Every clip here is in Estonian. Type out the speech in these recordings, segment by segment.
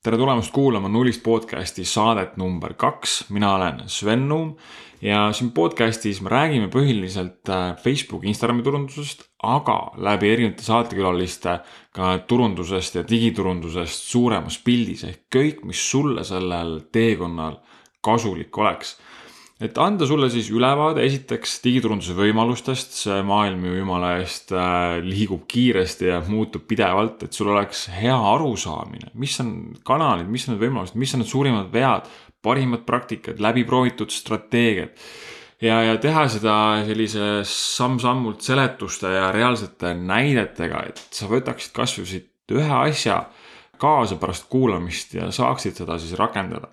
tere tulemast kuulama Nullist podcasti saadet number kaks, mina olen Sven Nuum ja siin podcastis me räägime põhiliselt äh, Facebooki, Instagrami turundusest, aga läbi erinevate saatekülaliste ka turundusest ja digiturundusest suuremas pildis. Ehk kõik, mis sulle sellel teekonnal kasulik oleks et anda sulle siis ülevaade esiteks digiturunduse võimalustest, see maailm ju jumala eest äh, liigub kiiresti ja muutub pidevalt, et sul oleks hea arusaamine, mis on kanalid, mis on need võimalused, mis on need suurimad vead, parimad praktikad, läbiproovitud strateegiad. ja, ja teha seda sellise samm-sammult seletuste ja reaalsete näidetega, et sa võtaksid kasvõi siit ühe asja kaasa pärast kuulamist ja saaksid seda siis rakendada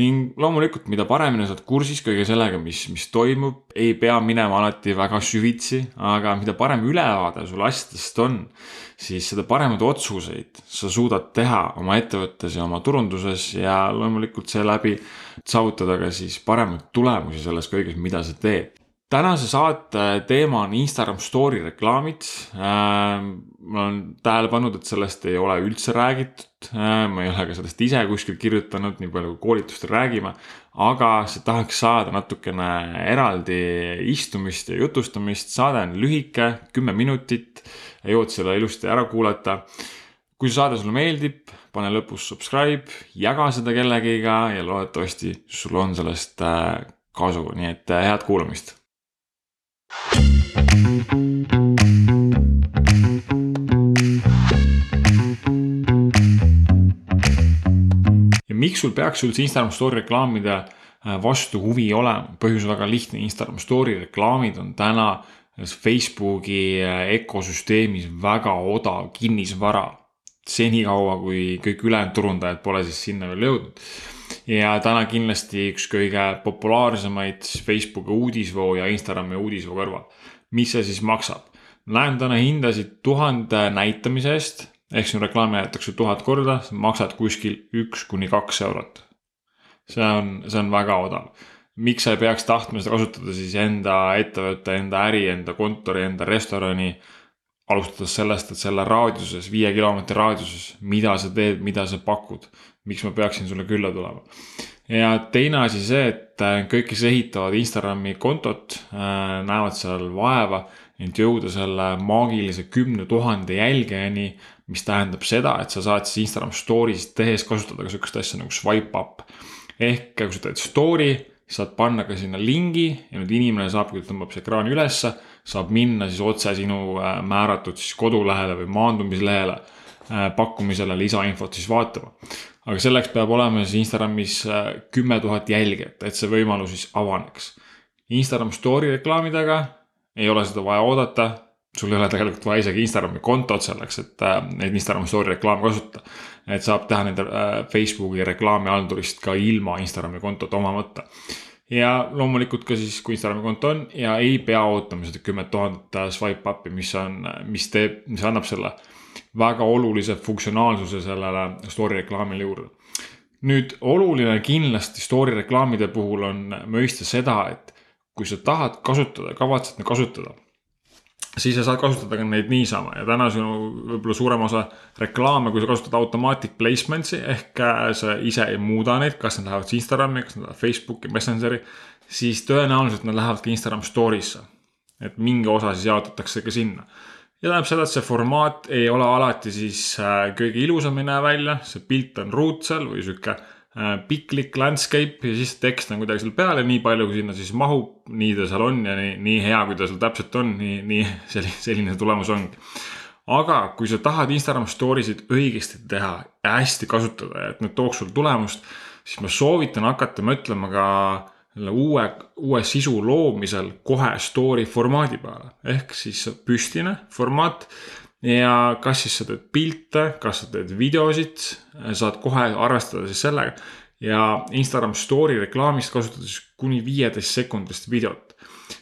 ning loomulikult, mida paremini sa oled kursis kõige sellega, mis, mis toimub, ei pea minema alati väga süvitsi, aga mida parem ülevaade sul asjadest on, siis seda paremaid otsuseid sa suudad teha oma ettevõttes ja oma turunduses ja loomulikult seeläbi saavutada ka siis paremaid tulemusi selles kõiges, mida sa teed tänase saate teema on Instagram story reklaamid. Ähm, ma olen tähele pannud, et sellest ei ole üldse räägitud. Äh, ma ei ole ka sellest ise kuskil kirjutanud, nii palju kui koolitustel räägime. aga tahaks saada natukene eraldi istumist ja jutustamist. saade on lühike, kümme minutit. jõuad selle ilusti ära kuulata. kui see saade sulle meeldib, pane lõpus subscribe, jaga seda kellegiga ja loodetavasti sul on sellest äh, kasu, nii et äh, head kuulamist ja miks sul peaks üldse Instagram story reklaamide äh, vastu huvi olema, põhjus väga lihtne, Instagram story reklaamid on täna Facebooki ökosüsteemis äh, väga odav kinnisvara. senikaua, kui kõik ülejäänud turundajad pole siis sinna veel jõudnud ja täna kindlasti üks kõige populaarsemaid Facebooki uudisvoo ja Instagrami uudisvoo kõrval. mis see siis maksab? näen täna hindasid tuhande näitamise eest, ehk sinu reklaami näidatakse tuhat korda, maksad kuskil üks kuni kaks eurot. see on, see on väga odav. miks sa ei peaks tahtma seda kasutada siis enda ettevõtte, enda äri, enda kontori, enda restorani alustades sellest, et selle raadiuses, viie kilomeetri raadiuses, mida sa teed, mida sa pakud, miks ma peaksin sulle külla tulema. ja teine asi see, et äh, kõik, kes ehitavad Instagrami kontot, äh, näevad seal vaeva, et jõuda selle maagilise kümne tuhande jälgijani, mis tähendab seda, et sa saad siis Instagram story'st tehes kasutada ka sihukest asja nagu swipe up. ehk kui sa teed story, saad panna ka sinna lingi ja nüüd inimene saab, kui ta tõmbab see ekraani ülesse, saab minna siis otse sinu äh, määratud siis kodulehele või maandumislehele pakkumisele lisainfot siis vaatama aga selleks peab olema siis Instagramis äh, kümme tuhat jälgijat, et see võimalus siis avaneks. Instagram story reklaamidega ei ole seda vaja oodata. sul ei ole tegelikult vaja isegi Instagrami kontot selleks, et äh, neid Instagram story reklaame kasutada. et saab teha nende äh, Facebooki reklaamihaldurist ka ilma Instagrami kontot omamata. ja loomulikult ka siis, kui Instagrami konto on ja ei pea ootama seda kümmet tuhat swipe up'i, mis on, mis teeb, mis annab selle väga olulise funktsionaalsuse sellele story reklaamile juurde. nüüd oluline kindlasti story reklaamide puhul on mõista seda, et kui sa tahad kasutada, kavatsed kasutada, siis sa saad kasutada ka neid niisama ja täna sinu võib-olla suurem osa reklaame, kui sa kasutad automatic placements'i ehk äh, sa ise ei muuda neid, kas nad lähevad Instagrami, kas nad lähevad Facebooki, Messengeri, siis tõenäoliselt nad lähevad ka Instagram story'sse. et mingi osa siis jaotatakse ka sinna ja tähendab seda, et see formaat ei ole alati siis äh, kõige ilusam ei näe välja, see pilt on ruutsel või sihuke äh, piklik landscape ja siis tekst on kuidagi seal peal ja nii palju, kui sinna siis mahub, nii ta seal on ja nii, nii hea, kui ta seal täpselt on, nii, nii selline, selline tulemus ongi. aga kui sa tahad Instagram story sid õigesti teha ja hästi kasutada ja et need tooks sul tulemust, siis ma soovitan hakata mõtlema ka uue, uue sisu loomisel kohe story formaadi peale ehk siis püstine formaat. ja kas siis sa teed pilte, kas sa teed videosid, saad kohe arvestada siis sellega ja Instagram story reklaamist kasutada siis kuni viieteist sekundist videot.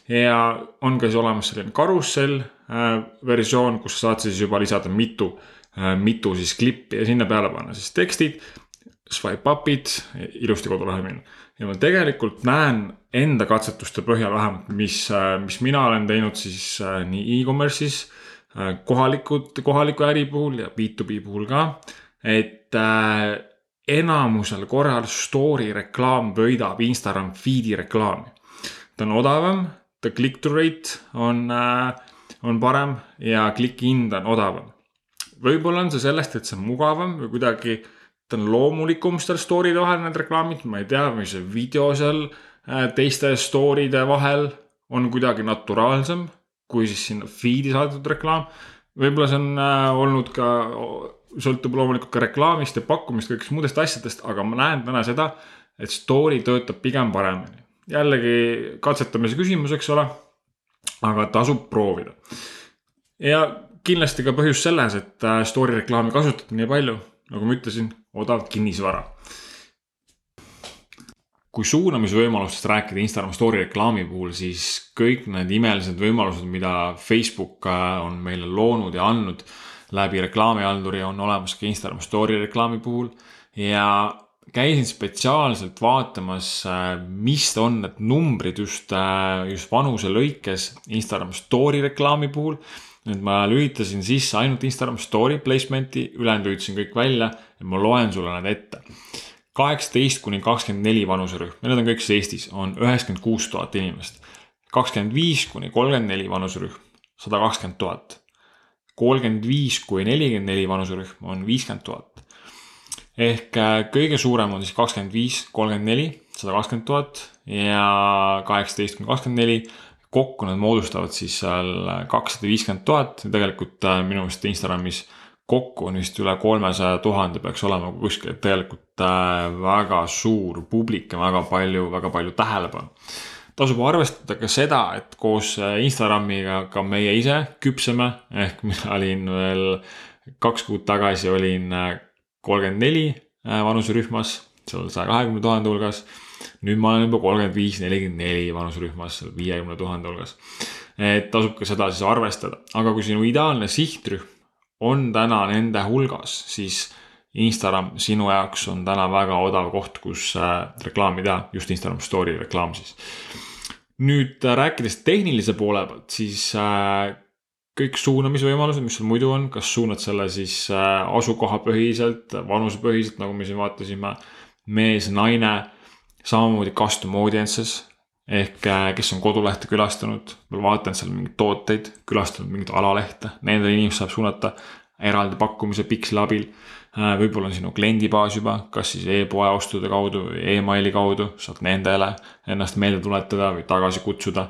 ja on ka siis olemas selline karussell äh, versioon, kus sa saad siis juba lisada mitu äh,, mitu siis klippi ja sinna peale panna siis tekstid swipe up'id, ilusti kodulehele minna. Ja ma tegelikult näen enda katsetuste põhjal vähemalt, mis, mis mina olen teinud siis äh, nii e-commerce'is, äh, kohalikud, kohaliku äri puhul ja B2B puhul ka. et äh, enamusel korral story reklaam võidab Instagram feed'i reklaami. ta on odavam, ta click-through rate on äh,, on parem ja kliki hind on odavam. võib-olla on see sellest, et see on mugavam või kuidagi ta on loomulikum seal story'de vahel need reklaamid, ma ei tea, või see video seal äh, teiste story'de vahel on kuidagi naturaalsem kui siis sinna feed'i saadetud reklaam. võib-olla see on äh, olnud ka, sõltub loomulikult ka reklaamist ja pakkumist, kõigist muudest asjadest, aga ma näen täna seda, et story töötab pigem paremini. jällegi katsetamise küsimus, eks ole. aga tasub proovida. ja kindlasti ka põhjus selles, et äh, story reklaami kasutati nii palju, nagu ma ütlesin, odav kinnisvara kui suunamisvõimalustest rääkida Instagram story reklaami puhul, siis kõik need imelised võimalused, mida Facebook äh, on meile loonud ja andnud läbi reklaamihalduri, on olemas ka Instagram story reklaami puhul. ja käisin spetsiaalselt vaatamas, äh, mis on need numbrid just, äh, just vanuse lõikes Instagram story reklaami puhul. Nüüd ma lülitasin sisse ainult Instagram story placement'i, ülejäänud lülitasin kõik välja ja ma loen sulle need ette kaheksateist kuni kakskümmend neli vanuserühm ja need on kõik siis Eestis, on üheksakümmend kuus tuhat inimest. kakskümmend viis kuni kolmkümmend neli vanuserühm, sada kakskümmend tuhat. kolmkümmend viis kuni nelikümmend neli vanuserühm on viiskümmend tuhat. ehk äh, kõige suurem on siis kakskümmend viis, kolmkümmend neli, sada kakskümmend tuhat ja kaheksateist kuni kakskümmend neli kokku nad moodustavad siis seal kakssada viiskümmend tuhat tegelikult äh, minu meelest Instagramis kokku on vist üle kolmesaja tuhande peaks olema kuskil, et tegelikult äh, väga suur publik ja väga palju, väga palju tähelepanu. tasub arvestada ka seda, et koos äh, Instagramiga ka meie ise küpseme, ehk mina olin veel kaks kuud tagasi olin kolmkümmend neli vanuserühmas, seal saja kahekümne tuhande hulgas. Nüüd ma olen juba kolmkümmend viis, nelikümmend neli vanuserühmas, viiekümne tuhande hulgas. et tasub ka seda siis arvestada, aga kui sinu ideaalne sihtrühm on täna nende hulgas, siis Instagram sinu jaoks on täna väga odav koht, kus äh, reklaami teha, just Instagram story reklaam siis. nüüd äh, rääkides tehnilise poole pealt, siis äh, kõik suunamisvõimalused, mis sul muidu on, kas suunad selle siis asukohapõhiselt, vanusepõhiselt, nagu me siin vaatasime, mees, naine, samamoodi custom audiences ehk kes on kodulehte külastanud, vaadanud seal mingeid tooteid, külastanud mingit alalehte, nendele inimesed saab suunata eraldi pakkumise piksli abil. Äh, võib-olla on sinu kliendibaas juba, kas siis e-poe ostude kaudu või emaili kaudu, saad nendele ennast meelde tuletada või tagasi kutsuda.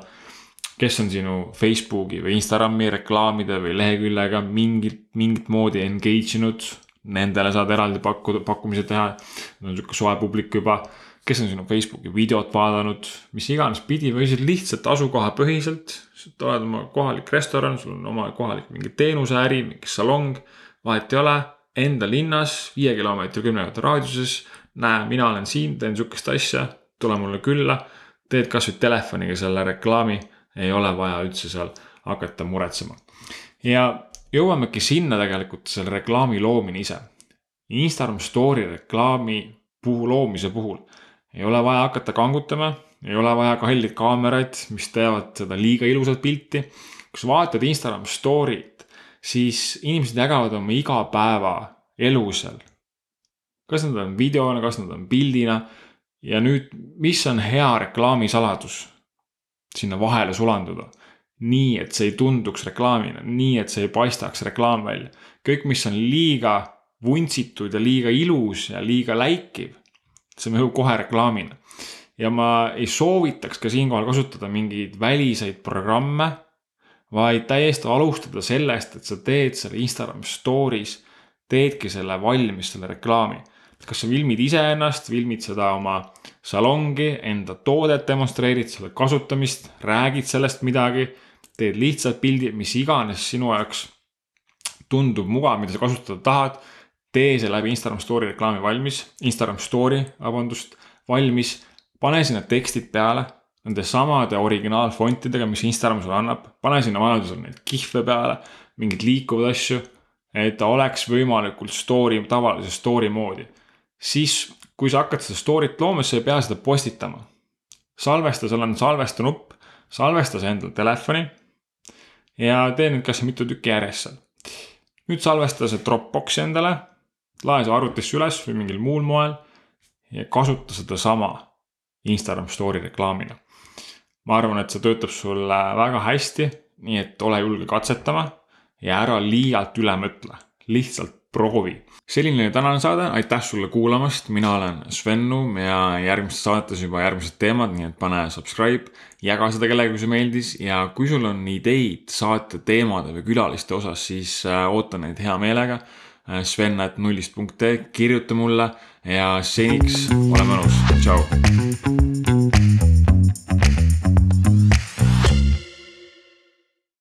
kes on sinu Facebooki või Instagrami reklaamide või leheküljega mingit, mingit moodi engage inud, nendele saad eraldi pakkuda, pakkumise teha. on sihuke soe publik juba kes on sinu Facebooki videot vaadanud, mis iganes pidi või siis lihtsalt asukohapõhiselt. sa oled oma kohalik restoran, sul on oma kohalik mingi teenuseäri, mingi salong, vahet ei ole. Enda linnas, viie kilomeetri, kümne meetri raadiuses. näe, mina olen siin, teen sihukest asja, tule mulle külla. teed kasvõi telefoniga selle reklaami, ei ole vaja üldse seal hakata muretsema. ja jõuamegi sinna tegelikult selle reklaami loomine ise. Instagram story reklaami puhul, loomise puhul ei ole vaja hakata kangutama, ei ole vaja kalleid kaameraid, mis teevad seda liiga ilusat pilti. kui sa vaatad Instagram story't, siis inimesed jagavad oma igapäevaelu seal. kas nad on videona, kas nad on pildina ja nüüd, mis on hea reklaamisaladus? sinna vahele sulanduda. nii, et see ei tunduks reklaamina, nii, et see ei paistaks reklaam välja. kõik, mis on liiga vuntsitud ja liiga ilus ja liiga läikiv see mõjub kohe reklaamina. ja ma ei soovitaks ka siinkohal kasutada mingeid väliseid programme, vaid täiesti alustada sellest, et sa teed selle Instagram story's, teedki selle valmis, selle reklaami. kas sa filmid iseennast, filmid seda oma salongi, enda toodet demonstreerid, selle kasutamist, räägid sellest midagi, teed lihtsalt pildi, mis iganes sinu jaoks tundub mugav, mida sa kasutada tahad tee see läbi Instagram story reklaami valmis, Instagram story, vabandust, valmis, pane sinna tekstid peale nende samade originaalfontidega, mis Instagram sulle annab, pane sinna vajadusel neid kihve peale, mingeid liikuvaid asju, et ta oleks võimalikult story, tavalise story moodi. siis, kui sa hakkad seda story't looma, siis sa ei pea seda postitama. salvesta, seal on salvesta nupp, salvesta see endale telefoni ja tee nüüd kasvõi mitu tükki järjest seal. nüüd salvesta see Dropboxi endale lae see arvutisse üles või mingil muul moel ja kasuta sedasama Instagram story reklaamina. ma arvan, et see töötab sulle väga hästi, nii et ole julge katsetama ja ära liialt üle mõtle, lihtsalt proovi. selline oli tänane saade, aitäh sulle kuulamast, mina olen Sven Nuum ja järgmistes saadetes juba järgmised teemad, nii et pane subscribe, jaga seda kellegagi, kui see meeldis ja kui sul on ideid saate teemade või külaliste osas, siis äh, ootan neid hea meelega. Äh, Sven at nullist punkt ee, kirjuta mulle ja seniks ole mõnus, tšau.